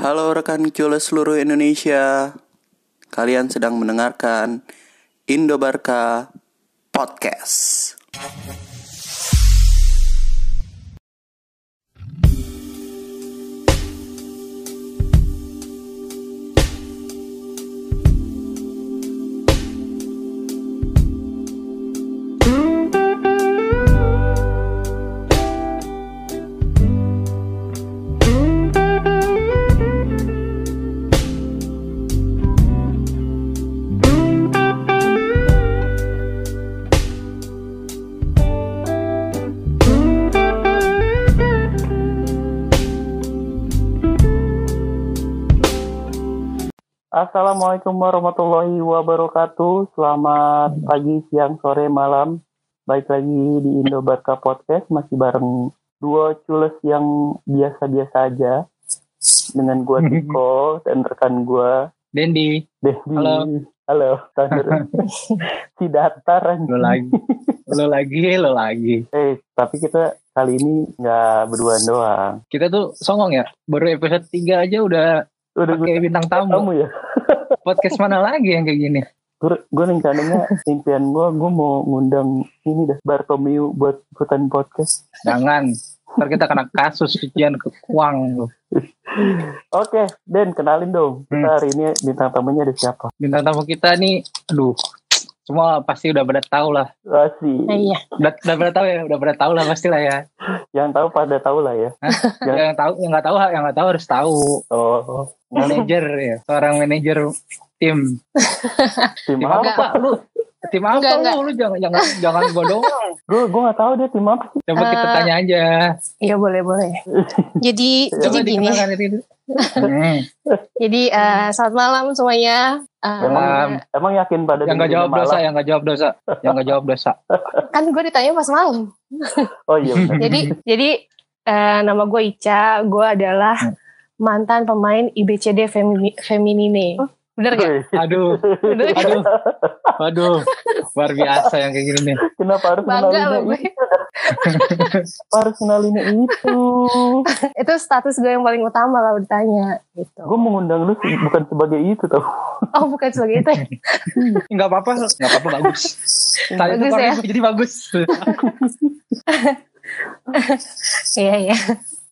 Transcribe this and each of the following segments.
Halo rekan Cules seluruh Indonesia. Kalian sedang mendengarkan Indobarka Podcast. Assalamualaikum warahmatullahi wabarakatuh. Selamat pagi, siang, sore, malam. Baik lagi di Indobarka Podcast masih bareng dua cules yang biasa-biasa aja dengan gua Tiko dan rekan gua Dendi, Dendi. Halo. Halo, si datar lo lagi, lo lagi, lo lagi. Eh, tapi kita kali ini nggak berduaan doang. Kita tuh songong ya, baru episode 3 aja udah Udah pakai bintang tamu. kamu ya. Podcast mana lagi yang kayak gini? Gue gue rencananya impian gue gue mau ngundang ini dah Bartomeu buat ikutan podcast. Jangan, ntar kita kena kasus cucian ke uang lo. Oke, Den kenalin dong. Kita Hmm. hari ini bintang tamunya ada siapa? Bintang tamu kita nih, aduh, semua pasti udah pada tahu lah. Asih. Iya. Udah, udah pada tahu ya, udah pada tahu lah pasti lah ya. Yang tahu pada tahu lah ya. Ya. Yang tahu, yang nggak tahu, yang nggak tahu harus tahu. Oh, Manajer ya, seorang manajer tim. tim Tim apa? apa lu? Tim apa Enggak, lu? enggak. Lu jangan jangan jangan gua doang. Gue gue nggak tahu dia tim apa. sih. Coba kita Eh, tanya aja. Iya boleh boleh. Jadi Coba jadi gini. Hmm. Jadi eh, selamat malam semuanya. Eh, Malam. Emang yakin pada yang nggak jawab dosa, malam? yang nggak jawab dosa, yang nggak jawab dosa. kan gue ditanya pas malam. Oh iya benar. Jadi jadi eh, nama gue Ica. Gue adalah mantan pemain IBCD Femini, Feminine. Bener gak? Aduh, Bener gak? aduh, aduh, luar biasa yang kayak gini nih. Kenapa harus Bangga kenalinnya loh gue. harus kenalinnya itu? Itu status gue yang paling utama kalau ditanya. Gitu. Gue mengundang lu bukan sebagai itu tau. Oh bukan sebagai itu. ya? Nggak apa-apa, nggak apa-apa bagus. Tadi itu Bagus ya? ya? jadi bagus. Iya iya.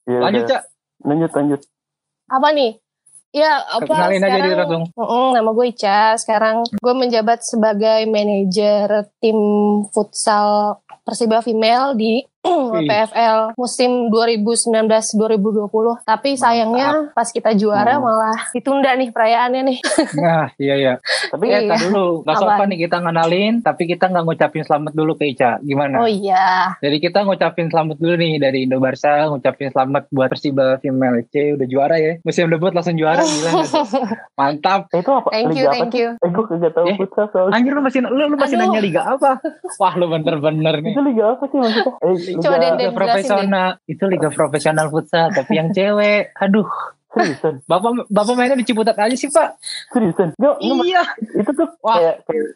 Ya, Lanjut udah. cak, Lanjut lanjut. Apa nih? Ya apa kenalin aja sekarang? dia langsung. Nama gue Ica. Sekarang gue menjabat sebagai manajer tim futsal Persiba Female di PFL musim 2019-2020. Tapi sayangnya pas kita juara Hmm. malah ditunda nih perayaannya nih. Nah, iya iya. Tapi Eh, tar dulu, nggak Apa? sopan nih kita ngenalin, tapi kita nggak ngucapin selamat dulu ke Ica. Gimana? Oh iya. Jadi kita ngucapin selamat dulu nih dari Indo Barca, ngucapin selamat buat Persiba Female C udah juara ya. Musim debut langsung juara gila. Mantap. Eh, itu apa? Thank Liga you, apa thank you. Eh, gue kagak tahu Eh. futsal. Anjir lu masih lu, lu masih Aduh. nanya liga apa? Wah, lu bener-bener nih. Itu liga apa sih maksudnya? Eh, Coba, Den, Den. Liga jelasin, profesional itu liga profesional futsal tapi yang cewek aduh seriusan, bapak bapak mainnya di Ciputat aja sih pak seriusan. Gue, iya itu tuh Wah. kayak kayak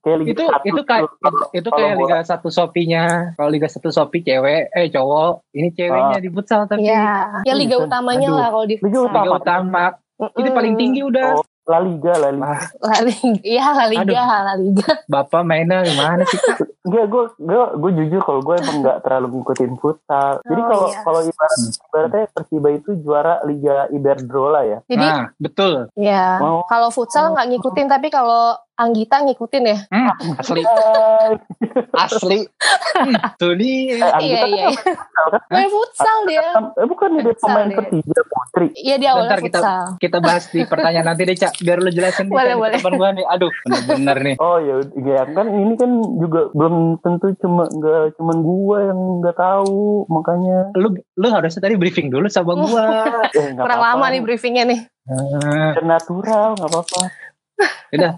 kayak liga itu satu itu kayak itu, itu kayak bola. liga satu sopinya kalau liga satu sopi cewek eh cowok ini ceweknya Ah. di futsal tapi Ya, ya liga Seriusan? utamanya Aduh. lah kalau di Liga futsal. liga utama itu paling tinggi udah Oh, La Liga, La Liga. La Liga, iya La Liga, La Liga. bapak mainnya gimana sih Enggak, gue gue gue jujur kalau gue emang nggak terlalu ngikutin futsal. Jadi Oh, kalau iya. kalau ibarat ibaratnya Persiba itu juara Liga Iberdrola ya. Jadi nah betul ya Mau kalau futsal nggak ngikutin tapi kalau Anggita ngikutin ya. Hmm, asli asli Hmm, tuh nih eh, Anggita Iya kan iya. iya. Main futsal dia. eh, bukan dia Futsal pemain dia. Persija Putri. Iya dia awalnya Bentar kita futsal. kita bahas di pertanyaan nanti deh cak biar lu jelasin nih, Boleh, boleh. nih aduh bener-bener nih Oh ya, ya kan ini kan juga belum tentu cuma nggak cuman gue yang nggak tahu makanya lu lu harusnya tadi briefing dulu sama gua eh, nggak Kurang apa-apa. lama nih briefingnya nih. Eh, Biar natural nggak apa-apa. udah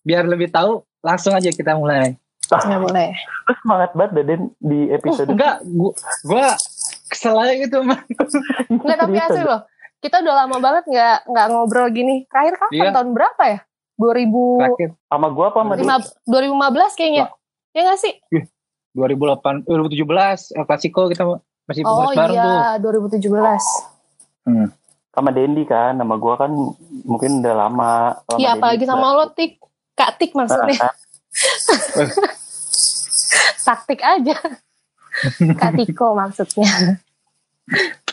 biar lebih tahu langsung aja kita mulai Nggak boleh. Terus semangat banget Daden di episode enggak gua, gua kesel aja gitu mah Nggak tapi asli loh. Kita udah lama banget nggak nggak ngobrol gini. Terakhir kapan? Iya. Tahun berapa ya? 2005, terakhir sama gue apa sama dia? 2015 kayaknya. Ya nggak sih? 2008 2017 El Clasico kita masih Oh bareng tuh iya, 2017. Hmm. sama Dendi kan, nama gue kan mungkin udah lama. lama Iya apalagi sama lo tik. Kak tik maksudnya. kan, Taktik aja. Kak Tiko maksudnya.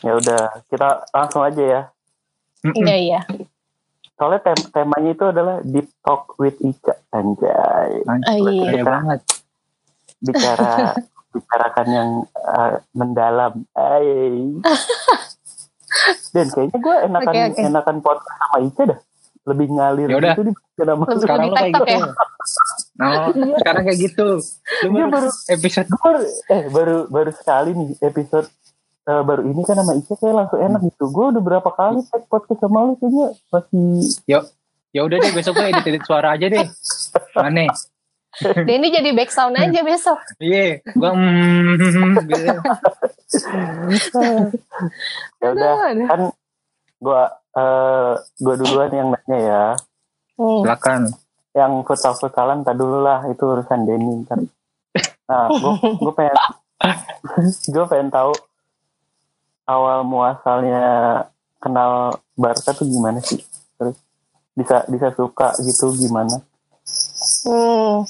ya udah, kita langsung aja ya. Iya iya. Soalnya tem- temanya itu adalah Deep Talk with Ica. Anjay. Oh, iya. Banget. Bicara bicarakan yang uh, mendalam. Ay. Dan kayaknya gue enakan Oke, oke. enakan podcast sama Ica dah. Lebih ngalir Ya udah. gitu Lebih- Sekarang lo kayak gitu. Oh, sekarang kayak gitu. Lu Iya, baru baru episode gue baru, eh baru baru sekali nih episode eh, baru ini kan sama Ica kayak langsung enak gitu. Gue udah berapa kali tag podcast sama lu kayaknya masih ya udah deh besok gue edit edit suara aja deh. Aneh. Denny jadi back sound aja besok. Iya, gua mm, gitu. ya udah kan gue eh gue duluan yang nanya ya. Hmm. Silakan. Yang futsal futsalan tak dulu lah itu urusan Denny ntar. Nah gue gue pengen gue pengen tahu awal muasalnya kenal Barca tuh gimana sih? Terus bisa bisa suka gitu gimana? Hmm.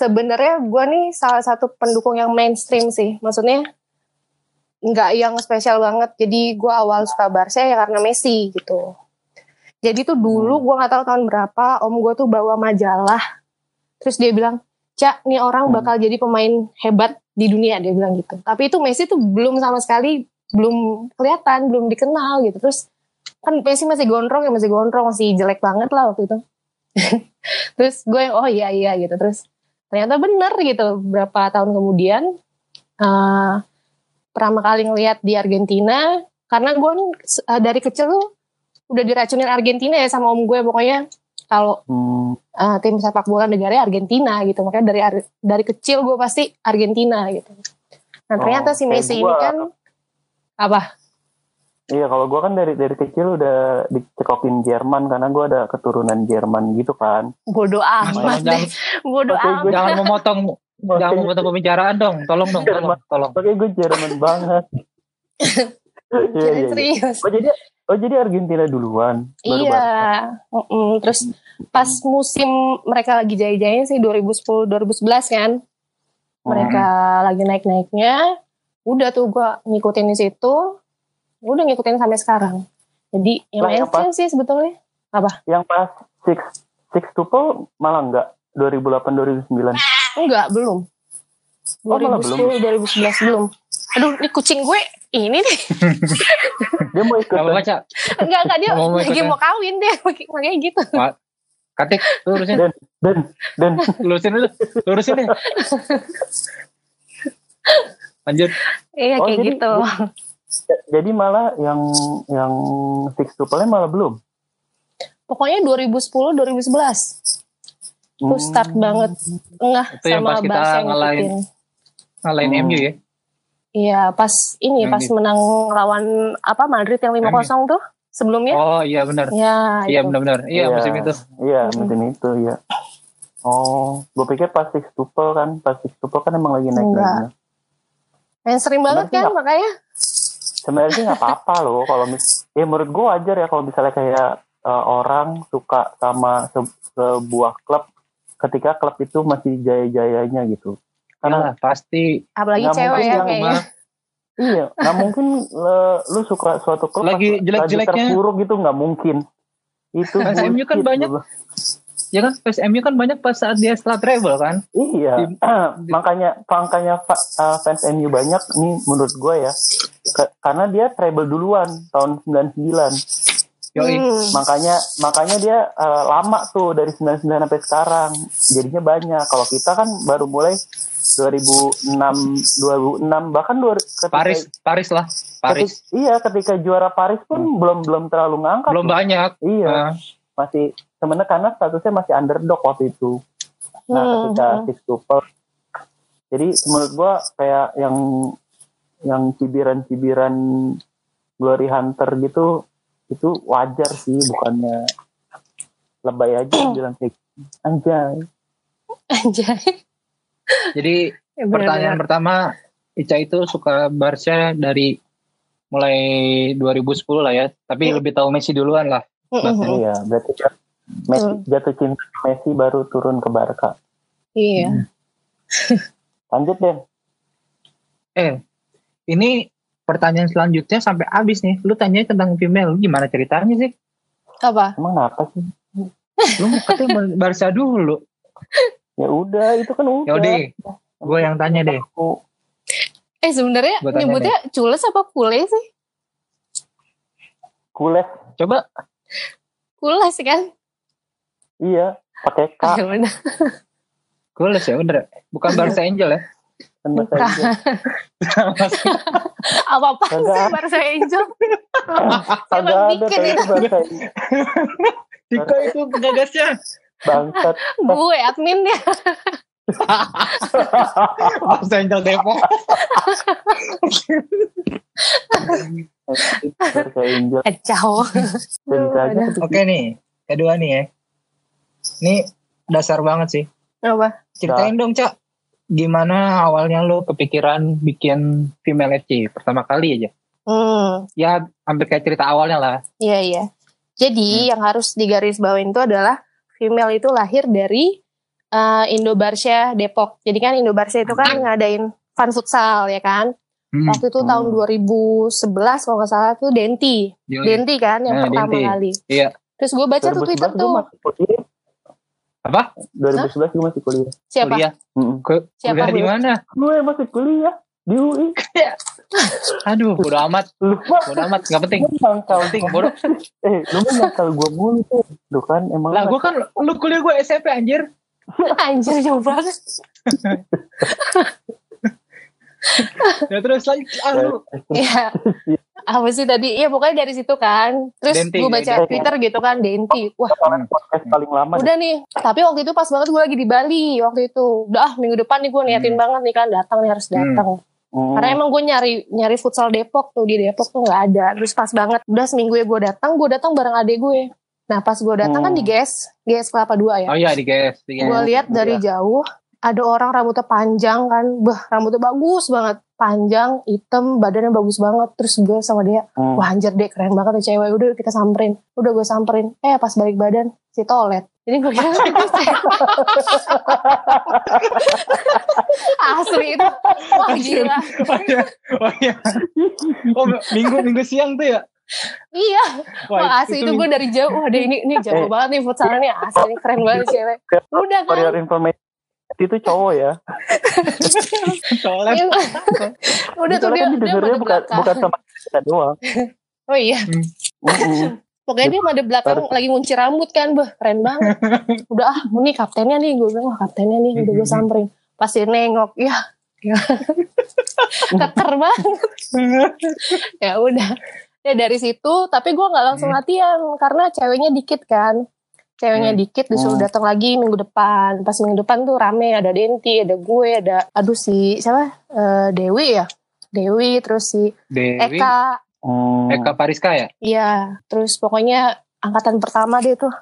Sebenarnya gue nih salah satu pendukung yang mainstream sih. Maksudnya nggak yang spesial banget. Jadi gue awal suka Barca ya karena Messi gitu. Jadi tuh dulu gue nggak tahu tahun berapa om gue tuh bawa majalah. Terus dia bilang, Cak, nih orang Hmm. bakal jadi pemain hebat di dunia dia bilang gitu. Tapi itu Messi tuh belum sama sekali belum kelihatan, belum dikenal gitu. Terus kan Messi masih gondrong ya masih gondrong masih jelek banget lah waktu itu. terus gue yang oh iya iya gitu terus ternyata bener gitu berapa tahun kemudian eh pertama kali ngeliat di Argentina karena gue kan, eh, dari kecil tuh udah diracunin Argentina ya sama om gue pokoknya kalau Hmm, eh, tim sepak bola negara Argentina gitu. Makanya dari Ar- dari kecil gue pasti Argentina gitu. Nah ternyata Oh, si Messi ini gua. kan apa Iya kalau gue kan dari dari kecil udah dicekokin Jerman karena gue ada keturunan Jerman gitu kan. bodoh amat deh bodoh amat jangan memotong jangan memotong pembicaraan dong. Tolong dong, tolong, tolong. Oke gue Jerman banget. Iya iya. iya. serius Oh jadi oh jadi Argentina duluan. baru Iya, Barca. Mm-mm. terus pas musim mereka lagi jaya-jayanya sih 2010 2011 kan, mereka lagi naik-naiknya, udah tuh gua ngikutin di situ, udah ngikutin sampai sekarang. Jadi yang yang mainstream sih sebetulnya. Yang pas six six tuple malah enggak 2008 2009. Enggak, belum. Oh, malah 2010 2011 belum. Aduh, ini kucing gue ini nih. Dia mau ikut. Gak apa-apa, Cak. Enggak, enggak dia Mau mau lagi mau kawin deh, makanya gitu. Katik, lurusin, Dan dan lurusin dulu, lurusin deh. Lanjut. Iya, Oh, kayak jadi- gitu. Jadi malah yang yang six tuple nya malah belum. Pokoknya 2010 2011. Itu Hmm. start banget ngeh Itu yang sama pas kita yang ngalahin. Ngalahin Hmm. MU ya. Iya, pas ini Yang pas di- menang lawan apa Madrid yang 5-0 tuh sebelumnya. Oh iya benar. Ya, Iya itu. benar-benar. Iya Iya. musim itu. Iya Mm-mm. musim itu ya. Oh, gue pikir pas six tuple kan, pas six tuple kan emang lagi naik naiknya. Mainstream banget Sebenarnya kan makanya. Sebenarnya sih nggak apa-apa loh kalau mis, ya menurut gue wajar ya kalau misalnya kayak uh, orang suka sama se- sebuah klub ketika klub itu masih jaya-jayanya gitu. Karena Karena pasti Apalagi Nggak cewek mungkin ya yang kayaknya. iya, nggak mungkin le- lu suka suatu klub Lagi jelek-jeleknya. terpuruk gitu nggak mungkin. Itu Fans MU kan bullshit banyak. Ya kan fans MU kan banyak pas saat dia setelah travel kan. Iya, Di- makanya makanya fa- uh, fans MU banyak nih menurut gue ya, Ke- karena dia treble duluan tahun 99. Yoi. Hmm. Makanya makanya dia uh, lama tuh dari 99 sampai sekarang. Jadinya banyak. Kalau kita kan baru mulai 2006 2006 bahkan dua, ketika, Paris, Paris lah. Paris. ketika- iya, ketika juara Paris pun belum belum terlalu ngangkat. Belum banyak. Iya, Nah, masih sebenarnya karena statusnya masih underdog waktu itu. Nah, Hmm, ketika hmm. six tuple. Jadi menurut gua kayak yang yang cibiran-cibiran Glory Hunter gitu itu wajar sih bukannya lebay aja bilang kayak gitu. anjay. Anjay. jadi Ya, pertanyaan bener-bener. pertama Ica itu suka Barca dari mulai 2010 lah ya. Tapi Hmm. lebih tahu Messi duluan lah. Iya, berarti Messi, jatuh cinta Messi baru turun ke Barca. Iya. Lanjut deh. Eh, ini pertanyaan selanjutnya sampai habis nih. Lu tanya tentang female, lu gimana ceritanya sih? Apa? Emang apa sih? Lu katanya Barca dulu. Ya udah, itu kan udah. Ya udah, gue yang tanya deh. Eh sebenarnya nyebutnya cules apa kule sih? kules. Coba Kules kan? Iya, pakai K Ya udah. gue ya bener. Bukan Barca Angel ya. kan bahasa Bukan. Apa apa sih Barca Angel? Emang bikin ya? itu. Tiko itu pengagasnya. bangsat. Gue adminnya. Barca Angel Depok. Bahasa Inggris. Kacau. Aduh, Oke nih, kedua nih ya. Ini dasar banget sih. Apa? Ceritain dong, Cak. Gimana awalnya lo kepikiran bikin female FC pertama kali aja? Hmm, Ya, hampir kayak cerita awalnya lah. iya iya. Jadi yang harus digarisbawain itu adalah female itu lahir dari eh, Indo Barca Depok. Jadi kan Indo Barca itu kan ngadain fun futsal ya kan. Hmm. Waktu itu tahun 2011 kalau nggak salah tuh Denti. Yoi. Denti kan yang Nah, pertama Denti. kali. Iya. Terus gue baca tuh 2011 Twitter tuh. Apa? 2011 gue masih kuliah. Siapa? Kuliah. Ku- Siapa? Kuliah di mana? Gue masih kuliah di UI. Aduh, bodo amat. Lu mah Bodo amat, nggak penting. ngangkal Penting, bodo. Eh, lu mah ngangkal gue mulu tuh. Lu kan emang Lah, gue kan, lu kuliah gue SMP anjir. Anjir jauh banget. Ya terus lagi, ah lu. Iya. Apa sih tadi? Iya pokoknya dari situ kan. Terus Denti, gue baca Denti. Twitter gitu kan Denti. Wah podcast paling lama. udah nih. Tapi waktu itu pas banget gue lagi di Bali waktu itu. Udah ah, minggu depan nih gue niatin Hmm. banget nih kan datang nih harus datang. Hmm. Karena emang gue nyari nyari futsal Depok tuh di Depok tuh nggak ada. Terus pas banget. Udah seminggu ya gue datang. Gue datang bareng adek gue. Nah pas gue datang kan Hmm. di GS. GS Kelapa 2 ya. Oh iya, di GS. Di gue lihat dari jauh ada orang rambutnya panjang kan, bah rambutnya bagus banget, panjang, hitam, badannya bagus banget. Terus gue sama dia, Hmm. wah anjir deh keren banget tuh cewek. Udah kita samperin, udah gue samperin. Eh pas balik badan si toilet. Jadi gue kira asli itu, wah gila. Oh iya, oh iya. Oh, minggu minggu siang tuh ya. Iya, wah asli itu gue dari jauh, wah deh ini ini jago Eh. banget nih futsalnya nih asli keren banget cewek. Udah For your kan, information, itu cowok ya. Soalnya Iya. udah tuh dia kan dia bukan, bukan sama kita doang. Oh iya, Mm-mm. Pokoknya dia pada belakang lagi ngunci rambut kan, bah keren banget. Udah ah, ini kaptennya nih, gue bilang wah kaptennya nih, udah gue samperin. Pas dia nengok, ya, ya. keker banget. ya udah, ya dari situ. Tapi gue nggak langsung latihan karena ceweknya dikit kan. Ceweknya Hmm. dikit disuruh Hmm. datang lagi minggu depan. Pas minggu depan tuh rame, ada Denti, ada gue, ada aduh si siapa? Eh, Dewi ya, Dewi, terus si Dewi, Eka, Hmm. Eka Pariska ya? Iya, terus pokoknya angkatan pertama dia tuh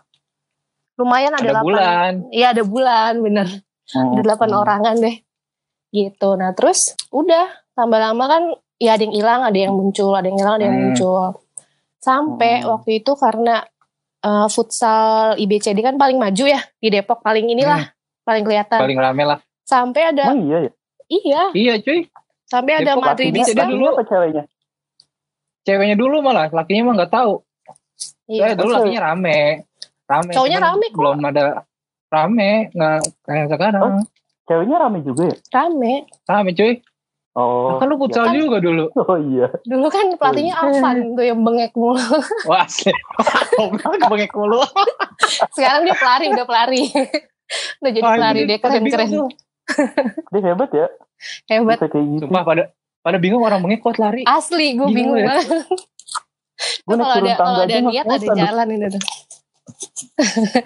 lumayan ada, Ada delapan. bulan. Iya ada bulan, bener. Hmm. Ada delapan orangan deh. Gitu. Nah terus udah tambah lama kan ya ada yang hilang, ada yang muncul, ada yang hilang, ada yang Hmm. muncul. Sampai Hmm. waktu itu karena eh, futsal IBCD kan paling maju ya di Depok paling inilah paling kelihatan. Hmm. Paling rame lah. Sampai ada Emang iya ya? iya, Iya cuy. sampai ada Depok Madridista. Lakinya dulu. apa ceweknya? Ceweknya dulu malah, lakinya mah nggak tahu. Iya. Eh, dulu lakinya rame. Rame. Cowoknya rame kok. Belum ada rame, nggak kayak sekarang. Oh. Ceweknya rame juga ya? Rame. Rame cuy. Oh. kan lu futsal kan- juga dulu. Oh iya. Dulu kan pelatihnya Alvan tuh yang bengek mulu. Wah asli. Bengek mulu. Sekarang dia pelari, udah pelari. udah jadi Wah, pelari pada keren-keren. Dia hebat ya. Hebat. Bisa kayak gitu. Sumpah pada pada bingung orang bengek kuat lari. Asli, gue Bingung bingung ya. banget. Gue kalau ada kalau ada niat ada jalan ini tuh.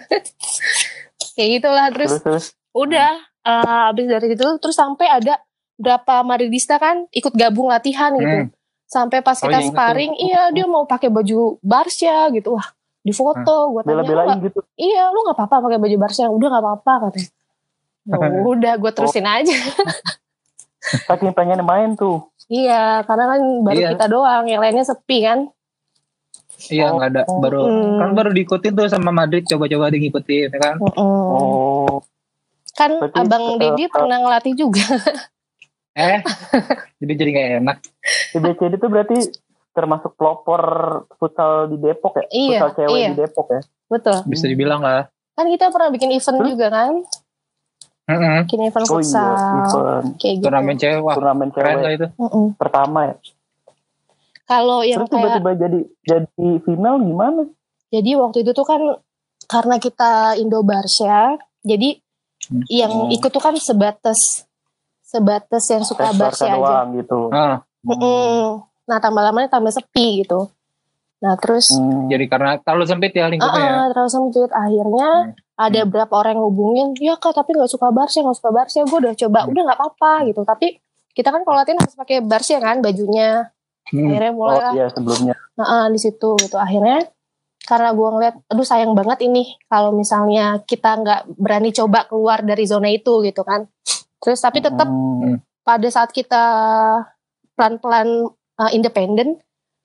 Kayak gitulah terus Terus terus. udah eh, abis dari itu terus sampai ada berapa Madridista kan ikut gabung latihan gitu. Hmm. Sampai pas Oh, kita ingat sparring, iya dia mau pakai baju Barca gitu. Wah, di foto gue tanya, "Lu Bela-belain nggak- gitu. iya lu nggak apa-apa pakai baju Barca? Udah nggak apa-apa katanya. Ya udah gue terusin aja. Saking pengen main tuh. Iya, karena kan baru Iya. kita doang, yang lainnya sepi kan. Iya nggak ada baru Hmm. kan baru diikutin tuh sama Madrid coba-coba diikutin ya kan. Oh, Kan Berarti, Abang eh, Deddy pernah ngelatih juga. Eh jadi jadi nggak enak. IBCD itu berarti termasuk pelopor futsal di Depok ya? Iya, futsal cewek iya. di Depok ya? Betul. Bisa dibilang lah. Kan kita pernah bikin event Hmm? juga kan. Mm-mm. Bikin event Oh iya, futsal. event Kayak gitu. Turnamen cewek wah turnamen keren cewek lah itu. Mm-mm. pertama ya. Kalau yang Terus kayak tiba-tiba jadi jadi female gimana? Jadi waktu itu tuh kan karena kita Indo Barsya, jadi Hmm. yang ikut tuh kan sebatas sebatas yang suka Barca aja. doang gitu. Ah, Mm-mm. Nah tambah lamanya tambah sepi gitu. Nah terus Hmm. jadi karena terlalu sempit ya lingkupnya. ya. ah, terlalu sempit. Akhirnya Hmm. ada berapa orang yang hubungin, ya kak tapi nggak suka Barsya, nggak suka Barsya. Gue udah coba, Hmm. udah nggak apa-apa gitu. Tapi kita kan kalau latihan harus pakai Barsya kan bajunya. Hmm. Akhirnya mulai Oh lah iya sebelumnya. Nah, di situ gitu. Akhirnya karena gua ngeliat, aduh sayang banget ini kalau misalnya kita nggak berani coba keluar dari zona itu gitu kan. Terus tapi tetap Hmm. pada saat kita pelan-pelan uh, independen,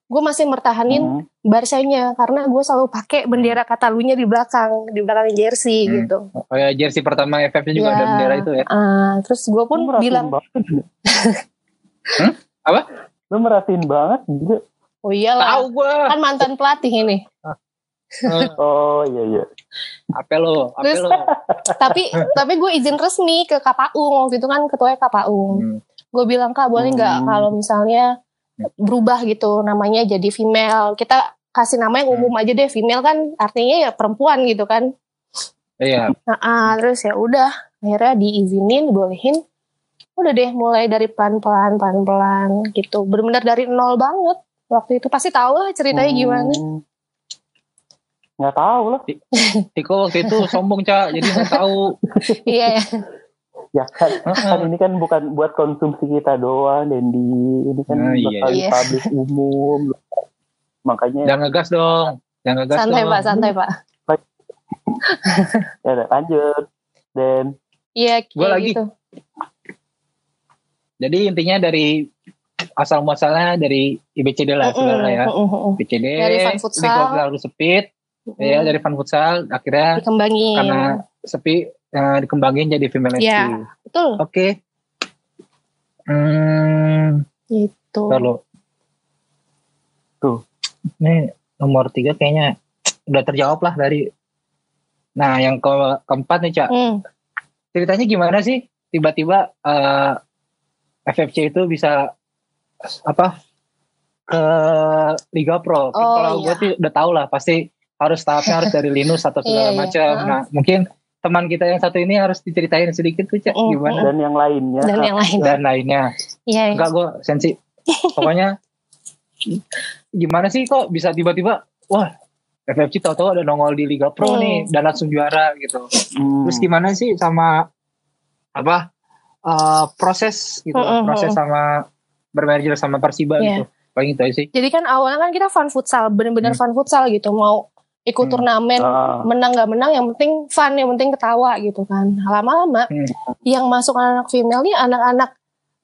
gue masih mertahanin Hmm. Barsanya karena gue selalu pakai bendera Katalunya di belakang, di belakang jersey Hmm. gitu. Oh ya jersey pertama FF juga Ya. ada bendera itu ya. Ah, terus gue pun Lu bilang. Hmm? Apa? Lu merhatiin banget gila. oh iyalah, Tahu gua. kan mantan pelatih ini. Oh iya iya. Apa lo? Apa Terus- lo? tapi tapi gue izin resmi ke KPU waktu itu kan ketua KPU. Hmm. gue bilang kak boleh nggak Hmm. kalau misalnya berubah gitu namanya jadi female kita kasih nama yang umum aja deh female kan artinya ya perempuan gitu kan Iya. nah ah, terus ya udah akhirnya diizinin dibolehin udah deh mulai dari pelan pelan pelan pelan gitu benar-benar dari nol banget waktu itu pasti tahu lah ceritanya gimana Hmm. Nggak tahu lah. Tiko waktu itu sombong cak, jadi nggak tahu. iya ya Ya kan, kan ini kan bukan buat konsumsi kita doang, dan di ini kan Ah, iya. bakal Iya. publik umum. Makanya Jangan ngegas dong. Jangan ngegas santai dong. pak santai pak ya udah, lanjut. Dan iya kayak lagi. gitu Jadi intinya dari asal muasalnya dari IBCD lah sebenarnya ya. Mm, mm, mm, mm. IBCD, Dari fun futsal. sepit, ya dari fun futsal akhirnya dikembangin karena sepi eh, dikembangin jadi female. Iya. betul Oke. Hmm, gitu lalu tuh ini nomor tiga kayaknya udah terjawab lah dari. Nah yang ke keempat nih cak, Hmm. ceritanya gimana sih tiba-tiba eh, FFC itu bisa apa ke Liga Pro? Oh, Kalau iya. gue sih udah tau lah pasti harus tahapnya harus dari Linus atau segala Iya, iya. macam. Heeh. Nah mungkin teman kita yang satu ini harus diceritain sedikit tuh cak Mm, gimana dan yang lainnya. dan yang lain dan lainnya. iya iya. Enggak gue sensi. Pokoknya gimana sih kok bisa tiba-tiba wah FFC tahu-tahu ada nongol di Liga Pro Hmm. nih dan langsung juara gitu. Hmm. Terus gimana sih sama apa eh, proses gitu, Mm, mm, proses mm. sama bermerger sama Persiba Iya. gitu. Paling itu aja sih. Jadi kan awalnya kan kita fun futsal, bener-bener Hmm. fun futsal gitu. Mau ikut Hmm. turnamen, Ah. menang gak menang, yang penting fun, yang penting ketawa gitu kan. Lama-lama Hmm. yang masuk anak-anak female nih anak-anak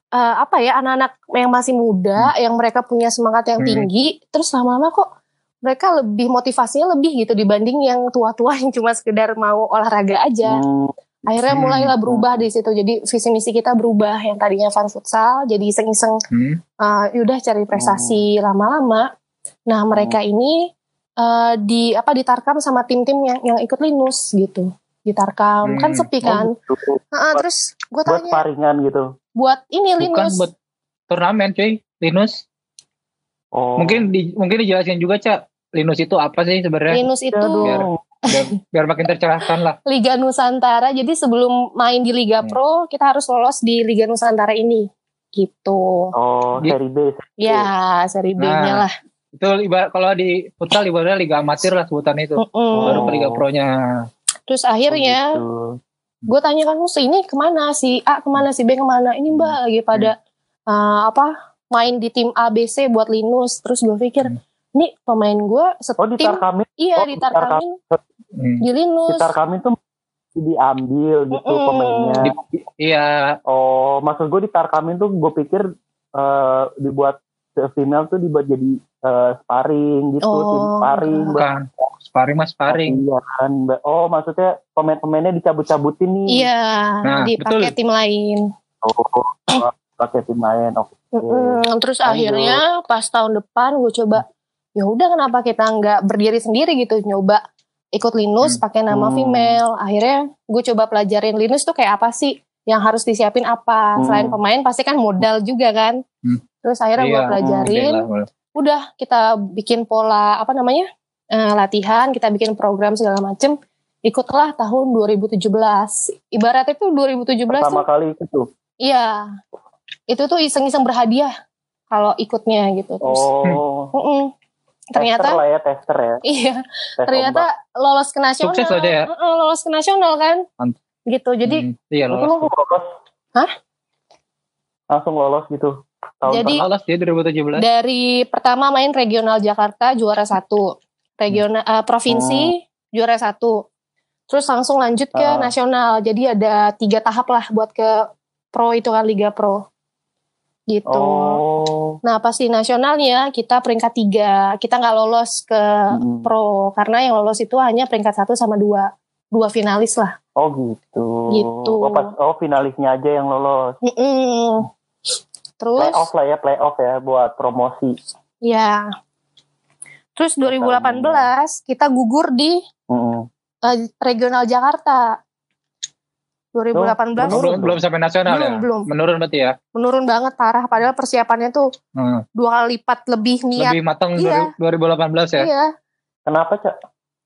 eh, apa ya, anak-anak yang masih muda, yang mereka punya semangat yang Hmm. tinggi. Terus lama-lama kok mereka lebih motivasinya lebih gitu dibanding yang tua-tua yang cuma sekedar mau olahraga aja. Hmm. Akhirnya Hmm. mulailah berubah di situ. Jadi visi misi kita berubah yang tadinya fun futsal jadi iseng-iseng Hmm. uh, yaudah cari prestasi lama-lama. Nah mereka ini uh, di apa ditarkam sama tim-tim yang yang ikut linus gitu. Ditarkam Hmm. kan sepi kan. Oh, gitu. Ah, terus gue Buat tanya paringan gitu. buat ini Bukan linus. buat turnamen cuy, Linus. Oh. Mungkin di, mungkin dijelasin juga Cak, Linus itu apa sih sebenarnya? Linus itu. Biar, biar, biar makin tercerahkan lah. Liga Nusantara. Jadi sebelum main di Liga Hmm. Pro kita harus lolos di Liga Nusantara ini. Gitu. Oh, seri B. Ya seri B-nya Nah. lah. Itu ibarat kalau di futsal ibaratnya liga amatir lah sebutan itu. Mm-mm. Baru ke liga pro-nya. Terus akhirnya Oh, gitu. gue tanya kan "Mus, ini ke mana si A ke mana si B ke mana ini mbak lagi pada uh, apa main di tim ABC buat Linus terus gue pikir Hmm. nih pemain gue Oh, setim ditarkamin, iya oh, ditarkamin Hmm. di Linus ditarkamin tuh diambil gitu Mm-mm. pemainnya. Di- iya, Oh, maksud gue ditarkamin tuh gue pikir eh, dibuat female tuh dibuat jadi eh, sparring gitu, Oh, tim sparring. buat Bukan. Sparring mas sparring. Iya kan. Oh, maksudnya pemain-pemainnya dicabut-cabutin nih. Iya, Nah, dipakai betul. tim lain. Oh, pakai tim lain. Oke. Mm-mm. Terus Lanjut. akhirnya pas tahun depan gue coba, ya udah kenapa kita nggak berdiri sendiri gitu, nyoba ikut Linus Hmm. pakai nama Hmm. female. Akhirnya gue coba pelajarin Linus tuh kayak apa sih, yang harus disiapin apa. Hmm. Selain pemain pasti kan modal juga kan. Hmm. Terus akhirnya gue Iya, pelajarin, Oke lah, udah kita bikin pola apa namanya eh, latihan, kita bikin program segala macem. Ikutlah tahun 2017. Ibaratnya tuh 2017 Pertama tuh kali itu tuh. Iya, itu tuh iseng-iseng berhadiah kalau ikutnya gitu. Terus, Oh. mm-mm. ternyata, tester lah ya, tester ya. iya, Tes ternyata lolos ke nasional. Sukses aja ya? Lolos ke nasional kan? Mantap. Gitu. Jadi, Hmm, iya ombak. Itu lolos. langsung lolos. Hah? Langsung lolos gitu. Tahun Jadi- dia 2017. dari pertama main regional Jakarta juara satu, regional eh, provinsi juara satu, terus langsung lanjut ke Ah. nasional. Jadi ada tiga tahap lah buat ke pro itu kan Liga Pro. Gitu. Oh. Nah pas di nasionalnya kita peringkat tiga, kita nggak lolos ke Mm. pro karena yang lolos itu hanya peringkat satu sama dua, dua finalis lah. Oh gitu. Gitu. Oh, pas, oh finalisnya aja yang lolos. Mm-mm. Terus, Playoff lah ya, playoff ya buat promosi. ya, terus 2018 kita gugur di Mm-mm. eh, regional Jakarta. 2018 Oh, belum, belum sampai nasional Belum, ya? belum. Menurun berarti ya? menurun banget parah, padahal persiapannya tuh Hmm. dua kali lipat lebih niat. Lebih matang Iya. 2018 ya? Iya, Kenapa cak?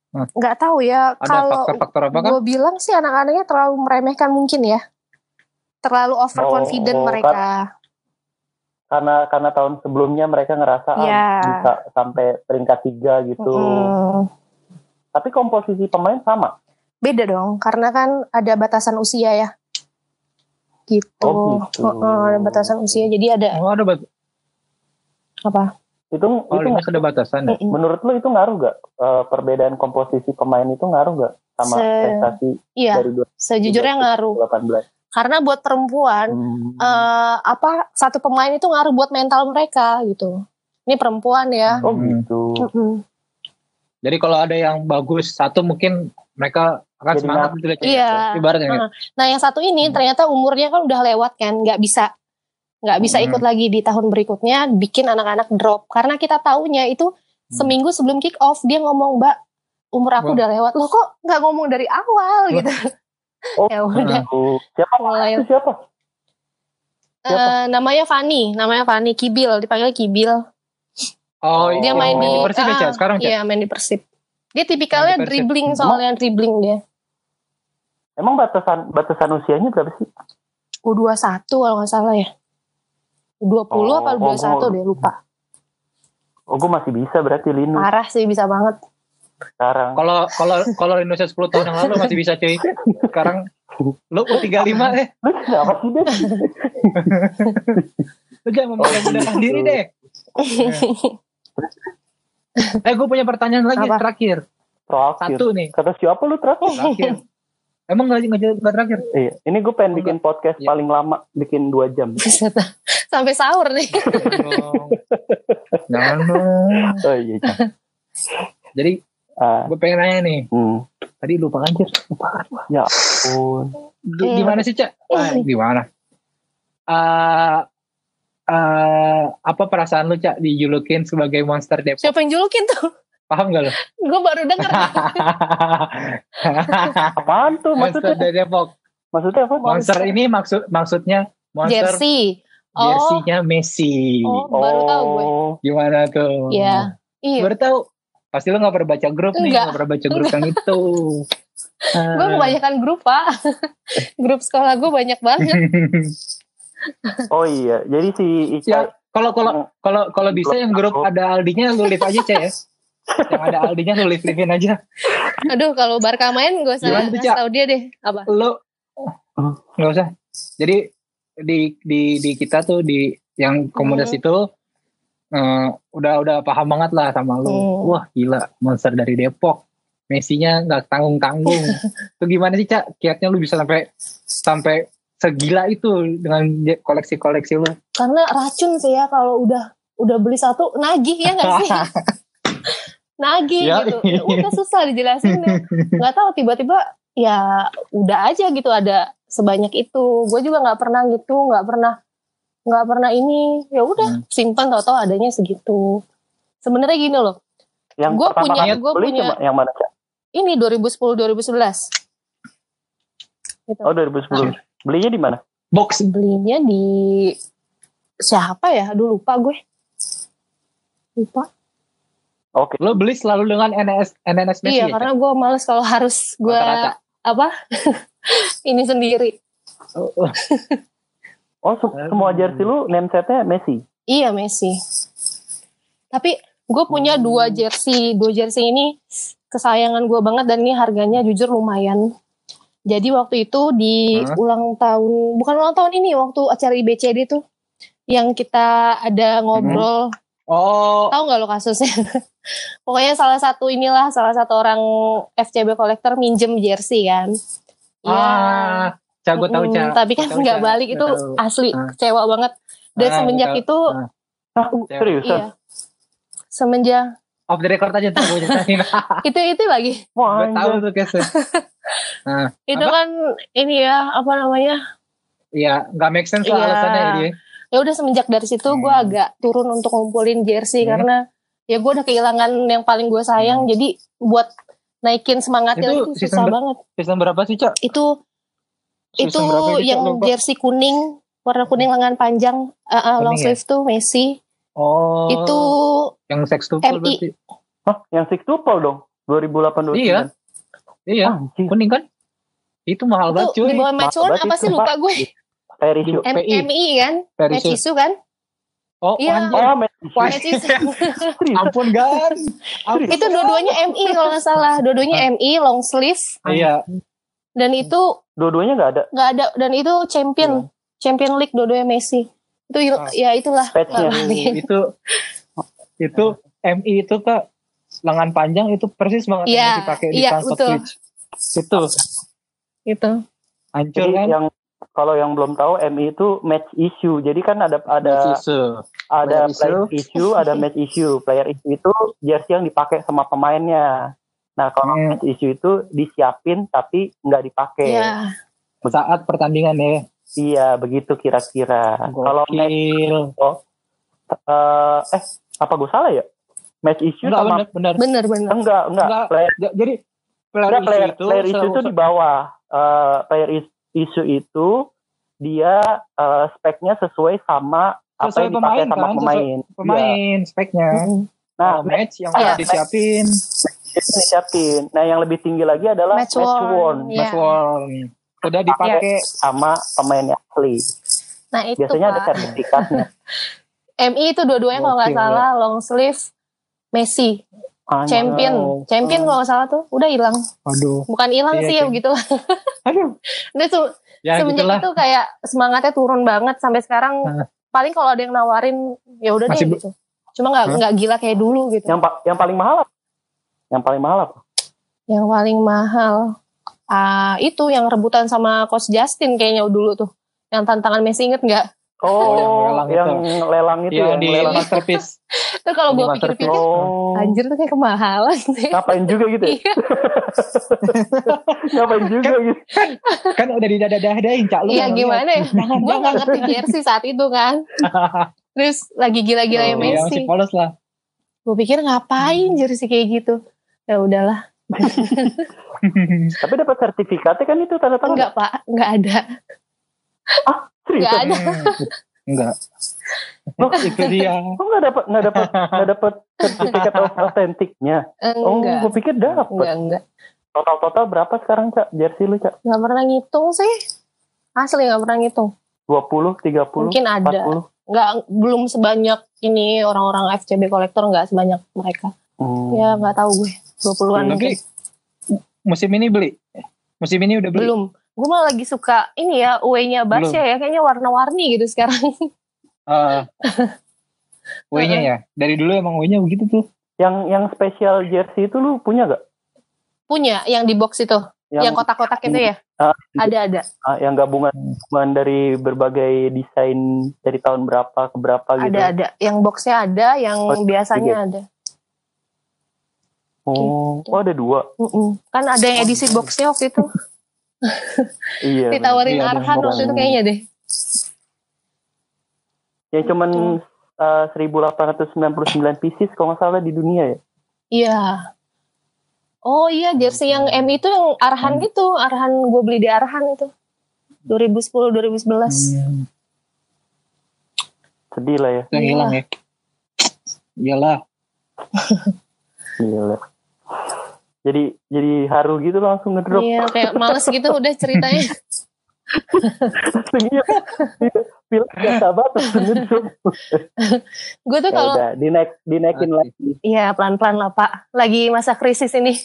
nggak tahu ya Ada kalau faktor-faktor apa kan? gue bilang sih anak-anaknya terlalu meremehkan mungkin ya terlalu overconfident Oh, oh, mereka Karena karena tahun sebelumnya mereka ngerasa ah, Iya. bisa sampai peringkat tiga gitu. Mm-mm. Tapi komposisi pemain sama. beda dong karena kan ada batasan usia ya gitu, Oh, gitu. Heeh, ada batasan usia jadi ada Oh ada bat apa Itu oh, itu ini sudah batasan ya? Menurut lu itu ngaruh gak? Eh, perbedaan komposisi pemain itu ngaruh gak sama Se- prestasi iya dari sejujurnya ngaruh 2018? Karena buat perempuan Hmm. eh, apa satu pemain itu ngaruh buat mental mereka gitu ini perempuan ya oh Hmm. gitu. Mm-mm. Jadi kalau ada yang bagus satu mungkin mereka akan Jadi semangat gitu ya. Iya. Ibaratnya gitu. Nah, nah yang satu ini Hmm. ternyata umurnya kan udah lewat kan, nggak bisa nggak bisa Hmm. ikut lagi di tahun berikutnya, bikin anak-anak drop karena kita taunya itu seminggu sebelum kick off dia ngomong mbak umur aku Hmm. Wah. udah lewat, lo kok nggak ngomong dari awal Wah. gitu? Oh, ya udah. Siapa? mulai Itu siapa? siapa? Eh, namanya Fani, namanya Fani Kibil, dipanggil Kibil. Oh, Dia Oh, main di, di Persib ya, ah, Cak? Sekarang? Iya main di Persib. Dia tipikalnya di Persib. dribbling soalnya dribbling dia. Emang batasan batasan usianya berapa sih? U21 kalau nggak salah ya. U20 Oh, apa oh, U21 gua- deh lupa. Oh, gue masih bisa berarti Linus Parah sih bisa banget. Sekarang. Kalau kalau kalau Indonesia 10 tahun yang lalu masih bisa cuy. Sekarang lu U35 eh. Lu kenapa sih deh? Lu jangan memudah-mudahkan gitu. diri deh. eh gue punya pertanyaan lagi Apa? terakhir. Terakhir. Satu nih, Kata siapa lu terakhir? terakhir. Emang nggak nggak nggak terakhir? Iya, ini gue pengen bikin podcast Iya. paling lama, bikin dua jam. Sampai sahur nih. Jangan dong. Jangan dong. Oh iya. iya. Jadi Ah, gue pengen nanya nih. hmm. Tadi lupa anjir. Lupa. Ya ampun. G- Gimana sih cak? Ah, gimana? Eh eh, apa perasaan lu cak dijulukin sebagai monster Depok? Siapa yang julukin tuh? Paham gak lu? Gue baru denger. Apaan tuh monster maksudnya? dari Depok. Maksudnya apa? Monster ini maksud maksudnya monster Jersey. Oh, jersinya Messi. oh, baru tahu gue. Oh, Gimana tuh? Iya. Iya. Baru tahu. Pasti lu gak pernah baca grup nih, Enggak. gak pernah baca grup yang itu. Gue kebanyakan grup pak. grup sekolah gue banyak banget. oh iya. Jadi si Ica Ya, kalau kalau kalau kalau bisa yang grup ada Aldinya lu live aja cek ya. yang ada Aldinya lu live livein aja. Aduh kalau Barca main gue usah Cak? tau dia deh. Apa? Lu nggak usah. Jadi di di di kita tuh di yang komunitas Hmm. itu eh, udah udah paham banget lah sama lu. Hmm. Wah gila monster dari Depok. Messi-nya nggak tanggung tanggung. Itu gimana sih cak? Kiatnya lu bisa sampai sampai segila itu dengan koleksi-koleksi lu? karena racun sih ya kalau udah udah beli satu nagih ya nggak sih nagih Ya, gitu iya. Udah susah dijelasin nggak tahu tiba-tiba ya udah aja gitu ada sebanyak itu gue juga nggak pernah gitu nggak pernah nggak pernah ini ya udah Hmm. simpan tau-tau adanya segitu sebenarnya gini loh Yang Gua pertama punya- beli punya- yang mana Cak? ini 2010 2011 gitu. Oh 2010. Belinya di mana? Box. belinya di siapa ya aduh lupa gue lupa Oke. Lo beli selalu dengan NNS NNS Messi iya ya? karena gue males kalau harus gue apa ini sendiri Oh, oh. Oh se- semua jersey lu name setnya Messi. iya Messi. Tapi gue punya Hmm. dua jersey dua jersey ini kesayangan gue banget dan ini harganya jujur lumayan. Jadi waktu itu di Hah? ulang tahun bukan ulang tahun ini waktu acara IBCD tuh yang kita ada ngobrol. Oh, tahu nggak lo kasusnya? Pokoknya salah satu inilah salah satu orang FCB kolektor minjem jersey kan. Iya. ah, Ca, gue tahu Mm, Ca. tapi kan nggak balik itu tahu. asli Ah. kecewa banget dan Ah, semenjak tahu. itu Ah. Ya. seriusan? iya semenjak Off the record aja gue ceritain. itu itu lagi Wah, gue tahu tuh case Nah, itu Apa? kan ini ya apa namanya Iya, nggak make sense lah Iya. alasannya dia. ya udah semenjak dari situ gue Hmm. agak turun untuk ngumpulin jersey Hmm. karena ya gue udah kehilangan yang paling gue sayang Hmm. jadi buat naikin semangatnya Itu itu, susah ber- banget Season berapa sih, Cak? itu itu yang Lupa. jersey kuning warna kuning lengan panjang uh, uh, long Kuning ya? sleeve tuh Messi Oh, itu yang sextuple MI. berarti. Hah, yang sextuple dong. 2008 2009. Iya. Iya, Anjir. kuning kan? Itu mahal banget, itu cuy. di bawah match one Berarti apa sih lupa gue Kayak Rizio. M PI. MI kan Very match soon. isu kan Oh, Iya. Oh, Messi. match isu Serius? Ampun, Gan. Itu dua-duanya MI kalau nggak salah dua-duanya MI long sleeve Iya. Dan itu Dua-duanya nggak ada nggak ada dan itu champion champion league dua-duanya Messi itu Ah. ya itulah itu itu MI itu kak lengan panjang itu persis banget Iya, yang dipakai di iya, Transport betul. Switch. Itu gitu hancur Jadi kan? yang kalau yang belum tahu MI itu match issue. Jadi kan ada ada Susu. ada player player issue, ada match issue. Player issue itu jersey yang dipakai sama pemainnya. Nah, kalau Hmm. match issue itu disiapin tapi nggak dipakai. ya Saat pertandingan ya. Iya, begitu kira-kira. Kalau match Gokil. eh eh apa gue salah ya? Match issue Enggak sama benar benar. bener bener enggak, enggak. Enggak. Player, Ja- Jadi player, enggak, player, issue itu player issue itu di bawah. Eh, player is- issue itu dia eh, speknya sesuai sama apa Sesuai yang dipakai pemain sama kan, sesuai pemain. Iya. pemain speknya. Mm. Nah, Oh, match yang Iya, harus disiapin. Itu disiapin. Nah, yang lebih tinggi lagi adalah Match match, worn. worn Iya. Match worn. Udah dipakai. sama pemain yang asli. nah itu Biasanya ada pak sertifikatnya. MI itu dua-duanya kalau nggak salah long sleeve Messi Anjir. champion Wow. champion kalau nggak salah tuh udah hilang Aduh. bukan hilang Iya, sih ya begitu Aduh. Nah, se- Ya semenjak gitulah. itu kayak semangatnya turun banget sampai sekarang Nah. paling kalau ada yang nawarin ya udah deh gitu cuma nggak nggak gila kayak dulu gitu Yang pa- yang paling mahal apa? Yang paling mahal apa? yang paling mahal ah itu yang rebutan sama coach Justin kayaknya dulu tuh yang tantangan Messi inget nggak Oh, yang yang, lelang lelang itu, yang di lelang. masterpiece. itu kalau gue pikir-pikir Oh, anjir tuh kayak kemahalan sih ngapain juga gitu? ya? Iya. ngapain juga gitu? kan udah didadahin cak lu. Iya gimana ya? Gue gak ngerti jersey saat itu kan. Terus lagi gila-gila ya. Iya, masih Messi. polos lah. Gue pikir ngapain jersey kayak gitu. Ya udahlah. Tapi dapat sertifikatnya kan itu tanda tangan. Enggak pak, enggak ada. Serius? Enggak ada. Hmm, Enggak. Oh, itu dia. Kok nggak dapat nggak dapat nggak dapat sertifikat of authenticnya? Oh, Enggak. gue pikir dapat. Enggak, enggak. Total total berapa sekarang cak jersey lu cak? Enggak pernah ngitung sih. Asli enggak pernah ngitung. 20, 30, Mungkin ada. 40? Enggak, belum sebanyak ini orang-orang FCB kolektor enggak sebanyak mereka. Hmm. Ya enggak tahu gue. 20-an mungkin. Tapi musim ini beli. Musim ini udah beli. Belum. Gue malah lagi suka ini ya, Basya ya. Kayaknya warna-warni gitu sekarang. Eh, W-nya ya. Dari dulu emang W-nya begitu tuh. Yang yang spesial jersey itu lu punya gak? Punya yang di box itu. yang, kotak-kotak itu ya? Ah, ada ada. ah, yang gabungan gabungan dari berbagai desain dari tahun berapa ke berapa gitu. Ada ada. Yang boxnya ada, yang Oh, biasanya ada. Oh, Gitu. oh ada dua. Mm-mm. Kan ada yang edisi boxnya waktu itu. Iya. Ditawarin Iya, Arhan waktu itu kayaknya deh. Yang cuman eh, 1899 pieces kalau nggak salah di dunia ya. Iya. Oh iya, jersey yang M itu yang Arhan Hmm. gitu. Arhan gue beli di Arhan itu. 2010 2011. Hmm, Sedih lah ya. yang Iya. hilang ya. Iyalah. Gila. Jadi jadi haru gitu langsung ngedrop. Iya, kayak males gitu udah ceritanya. Iya. Film gak sabar terus ngedrop. gue tuh Ya kalau udah, dinaik dinaikin lagi. Iya pelan-pelan lah Pak. Lagi masa krisis ini.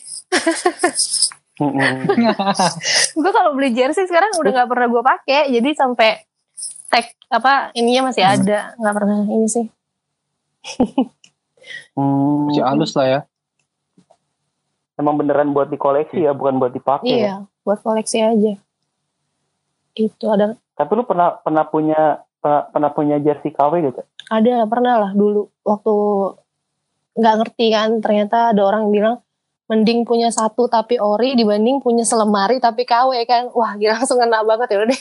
Gue kalau beli jersey sekarang udah nggak pernah gue pakai. Jadi sampai tag apa ininya masih Hmm. ada. nggak pernah ini sih. Hmm. Masih halus lah ya. Emang beneran buat dikoleksi ya, bukan buat dipakai. ya. Iya, buat koleksi aja. Gitu ada Tapi lu pernah pernah punya pernah, pernah punya jersey KW gitu? ada pernah lah dulu waktu nggak ngerti kan ternyata ada orang bilang mending punya satu tapi ori dibanding punya selemari tapi KW kan wah gila langsung kena banget ya udah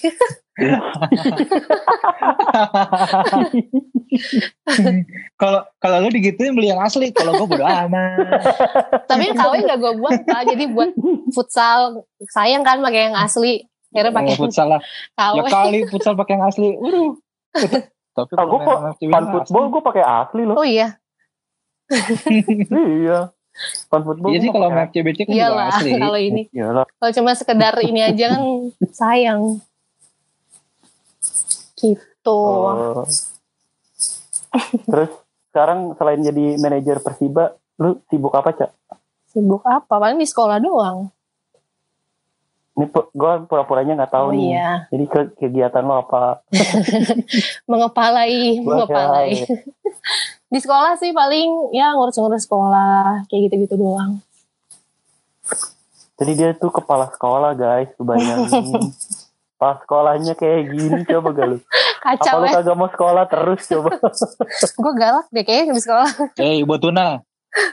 Kalau kalau lu digituin beli yang asli, kalau gue bodo amat. tapi KW nggak gue buat pak jadi buat futsal sayang kan pakai yang asli akhirnya pakai Pakai futsal lah. KW Ya kali futsal pakai yang asli. Waduh. Tapi Oh, gue fan football gue pakai asli loh. oh iya iya. Fan football. Iya sih kalau main FCBC kan juga iyalah asli. kalau ini Iyalah. kalau cuma sekedar ini aja kan sayang gitu Oh. Terus sekarang selain jadi manajer Persiba, lu sibuk apa cak? sibuk apa paling di sekolah doang Ini gue pura-puranya nggak tahu oh nih. iya Jadi ke- kegiatan lo apa? mengepalai Gua mengepalai di sekolah sih paling ya ngurus-ngurus sekolah kayak gitu-gitu doang Jadi dia tuh kepala sekolah guys, bayangin. Pas sekolahnya kayak gini coba gak lu? Apa kacau lu ya kagak mau sekolah terus coba? gue galak deh kayaknya di sekolah Eh, buat tuna.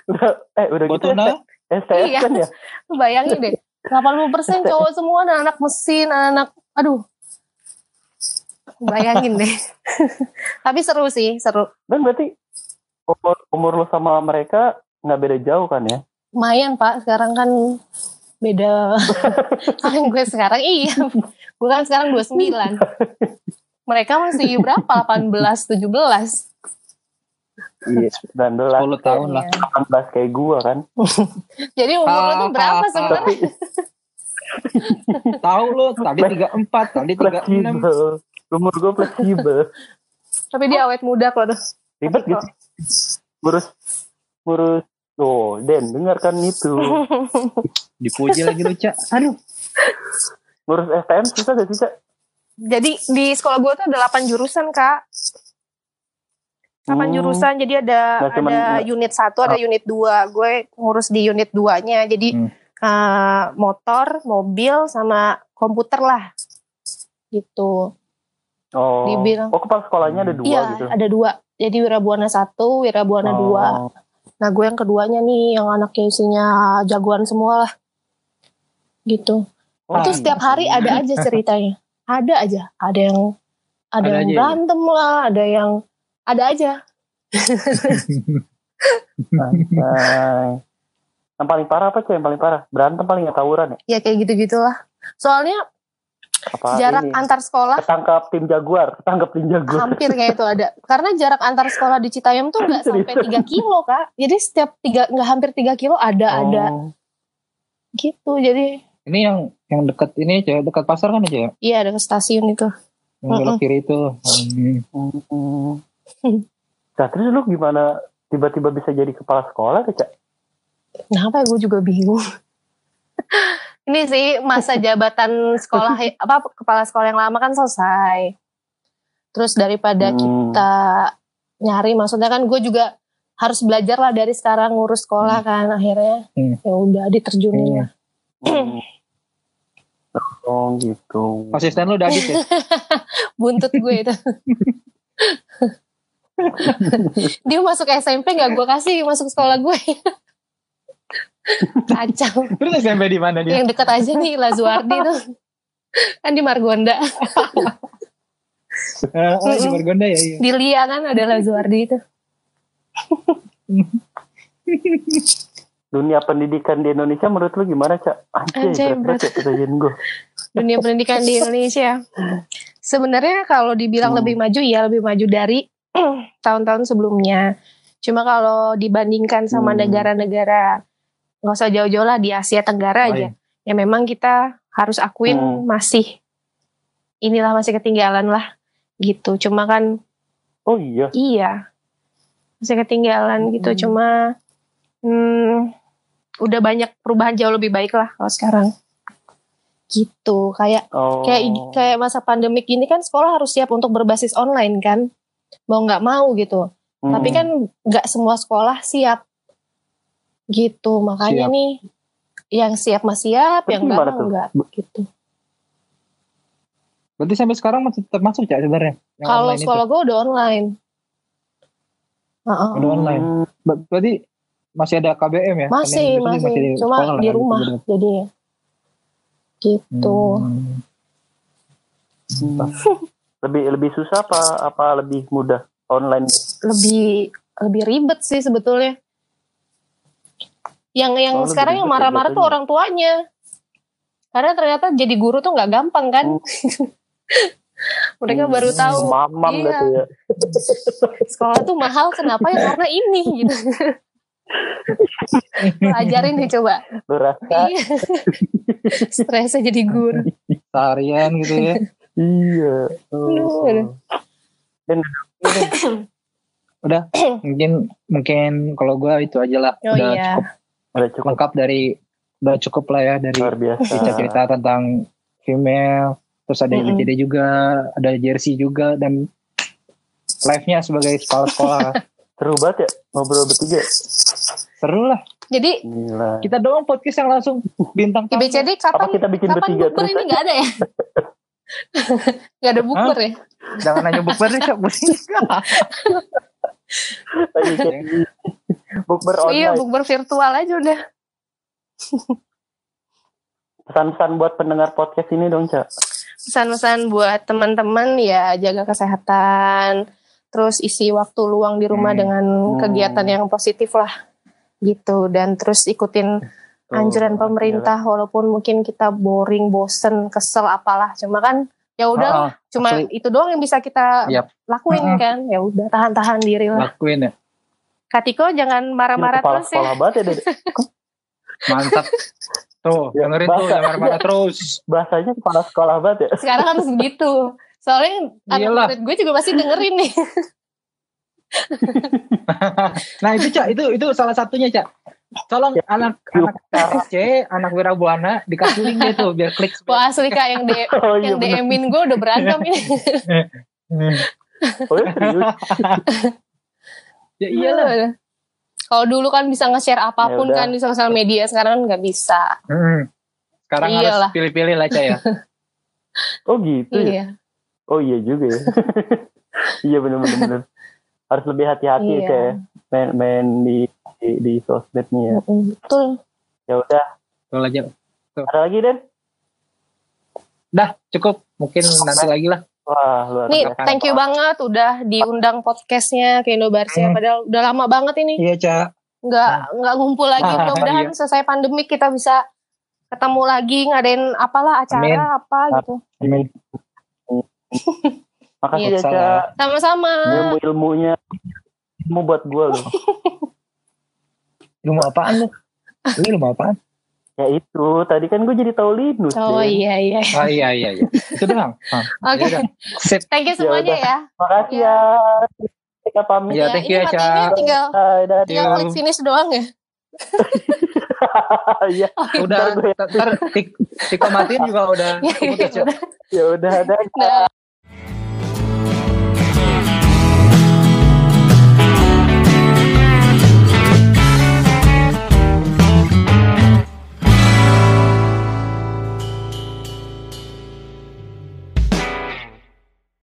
udah, eh udah Buat gitu tuna. STS Iya. kan ya? Bayangin deh 80% cowok semua anak-anak mesin anak-anak aduh bayangin deh tapi seru sih seru Dan berarti umur, umur lo sama mereka nggak beda jauh kan ya? lumayan pak sekarang kan beda Paling gue sekarang iya gue kan sekarang 29 mereka masih berapa 18 17 Iya, 19, 10 tahun lah. Iya. 18 kayak gua kan. jadi umur lo tuh berapa Ah, sebenarnya Tapi Tahu lu, tadi 34, tadi 36. fleksibel. Umur gue fleksibel. tapi dia awet muda kok tuh Ribet gitu. Ngurus, ngurus. Oh, Den, dengarkan itu. Dipuji lagi lu, Cak. Aduh. Ngurus STM susah gak sih, Cak? jadi di sekolah gue tuh ada 8 jurusan kak 8 Hmm. jurusan jadi ada Nggak cuman- ada nggak- unit 1 ada unit 2 gue ngurus di unit 2 nya jadi Hmm. eh, motor mobil sama komputer lah gitu Oh, Dibilang. oh kepala sekolahnya ada dua iya gitu. ada dua jadi wirabuana satu wirabuana Oh. dua nah gue yang keduanya nih yang anaknya isinya jagoan semua lah gitu Oh, itu setiap hari ada aja ceritanya ada aja ada yang ada, Ada yang ya? berantem lah ada yang ada aja Nah, yang paling parah apa, Cak? Yang paling parah? Berantem paling ya tawuran ya? ya kayak gitu gitulah soalnya Apa jarak ini? antar sekolah Ketangkap tim Jaguar, ketangkap tim Jaguar. hampir kayak itu ada karena jarak antar sekolah di Citayam tuh nggak sampai 3 kilo kak jadi setiap tiga nggak hampir 3 kilo ada ada Oh. gitu jadi Ini yang yang dekat ini, Cak, dekat pasar kan, Cak? iya ada ke stasiun itu Yang belok kiri itu. Hmm. Hmm. Nah, terus lu gimana tiba-tiba bisa jadi kepala sekolah, Cak? Kenapa ya gue juga bingung. Ini sih masa jabatan sekolah apa kepala sekolah yang lama kan selesai. Terus daripada Hmm. kita nyari, maksudnya kan gue juga harus belajar lah dari sekarang ngurus sekolah kan akhirnya Hmm. ya udah diterjunin Iya. lah. Hmm. Oh gitu. Asisten lu udah adit ya? Buntut gue itu. Dia masuk SMP gak gue kasih masuk sekolah gue. Kacau. Terus SMP di mana dia? Yang dekat aja nih Lazuardi tuh. Kan di Margonda. Eh, oh, di Margonda ya. Iya. Di Lia kan ada Lazuardi itu. Dunia pendidikan di Indonesia menurut lu gimana, Cak? Anjay, Anjay, berat ya. Dunia pendidikan di Indonesia. Sebenarnya kalau dibilang Hmm. lebih maju ya lebih maju dari tahun-tahun sebelumnya. Cuma kalau dibandingkan sama Hmm. negara-negara nggak usah jauh-jauh lah di Asia Tenggara aja. Ya memang kita harus akuin Hmm. masih inilah masih ketinggalan lah gitu. Cuma kan Oh iya. iya masih ketinggalan gitu. Hmm. Cuma hmm, udah banyak perubahan jauh lebih baik lah kalau sekarang. Gitu kayak Oh. kayak kayak masa pandemik ini kan sekolah harus siap untuk berbasis online kan mau nggak mau gitu Hmm. tapi kan nggak semua sekolah siap gitu makanya Siap. nih yang siap mah siap Terus yang nggak gimana mah tuh? nggak gitu Berarti sampai sekarang masih tetap masuk ya sebenarnya? Kalau sekolah gue udah online Heeh. Udah online. Ber- Berarti masih ada KBM ya? masih masih, Muslim di cuma sekolah lah, di rumah gitu. jadinya gitu Hmm. Hmm. lebih lebih susah apa apa lebih mudah online? lebih lebih ribet sih sebetulnya yang yang Oh, lebih sekarang yang ya marah-marah tuh orang tuanya karena ternyata jadi guru tuh nggak gampang kan Hmm. mereka Hmm. baru tahu Mamam Iya. gitu ya. sekolah tuh mahal kenapa ya karena ini gitu ajarin nih coba Lu rasa iya stresnya jadi guru Seharian gitu ya. iya. Aduh, aduh. Udah, mungkin mungkin kalau gua itu aja lah. oh udah iya cukup Ada cukup lengkap dari udah cukup lah ya dari luar biasa. cerita-cerita tentang female terus ada Mm-mm. IBCD juga ada jersey juga dan live-nya sebagai sekolah-sekolah Seru banget ya ngobrol bertiga. seru lah jadi Gila. kita doang podcast yang langsung bintang tamu. IBCD Apa kapan kita bikin kapan bertiga terus? ini nggak ada ya nggak ada bukber ya jangan nanya bukber deh Cak. pusing Bukber iya online. bukber virtual aja udah. Pesan-pesan buat pendengar podcast ini dong, Cak. pesan-pesan buat teman-teman ya jaga kesehatan. Terus isi waktu luang di rumah Hmm. dengan Hmm. kegiatan yang positif lah gitu. Dan terus ikutin anjuran Tuh, pemerintah walaupun mungkin kita boring bosen kesel apalah. Cuma kan ya udah Ah, cuma itu doang yang bisa kita Yap. lakuin kan? Ya udah tahan-tahan diri lah. Lakuin ya Katiko jangan marah-marah kepala terus ya sekolah banget ya, Dede. mantap tuh Ya, dengerin tuh bahasa- jangan marah-marah terus Bahasanya kepala sekolah banget ya. sekarang harus begitu soalnya anak gue juga pasti dengerin nih nah itu cak itu itu salah satunya cak tolong Ya, anak yuk. anak C anak wirabuana dikasih link dia tuh biar klik wah asli kak yang de Oh iya yang. DM-in gue udah berantem ini Oh iya serius. Ya iyalah Kalau dulu kan bisa nge-share apa pun Ya kan di sosial media, sekarang kan nggak bisa. Hmm. sekarang Iyalah. harus pilih-pilih lah ya Oh gitu ya. Iya. Oh iya juga ya. iya bener-bener. bener. Harus lebih hati-hati Iya. kayak main, main di, di di sosmed nih ya. Betul. Ya udah. Betul aja Ada lagi Den? dah cukup mungkin nanti lagi lah Wah luar Nih, biasa. thank you banget udah diundang podcastnya ke Indobarsia. Hmm. Padahal udah lama banget ini iya cak nggak nggak ngumpul lagi. Ah, Mudah-mudahan iya. selesai pandemik kita bisa ketemu lagi ngadain apalah acara Amin. apa gitu. Amin. Makasih Iya. ya. Cak. Sama-sama. Ilmu ilmunya ilmu buat gue loh. ilmu apaan lu lu ilmu apaan ya itu tadi kan gue jadi tahu Linus. Oh Den. iya iya. oh iya iya iya itu doang Ah, Oke. ya udah. sip Thank you Ya semuanya udah. ya. Makasih Iya. ya. Kita pamit. Ya, thank you ini ya, Cak. tinggal dadah. tinggal klik finish doang ya. Iya, udah Ntar gue- ntar tik tik matiin juga udah Iya, iya, udah. ya udah ada.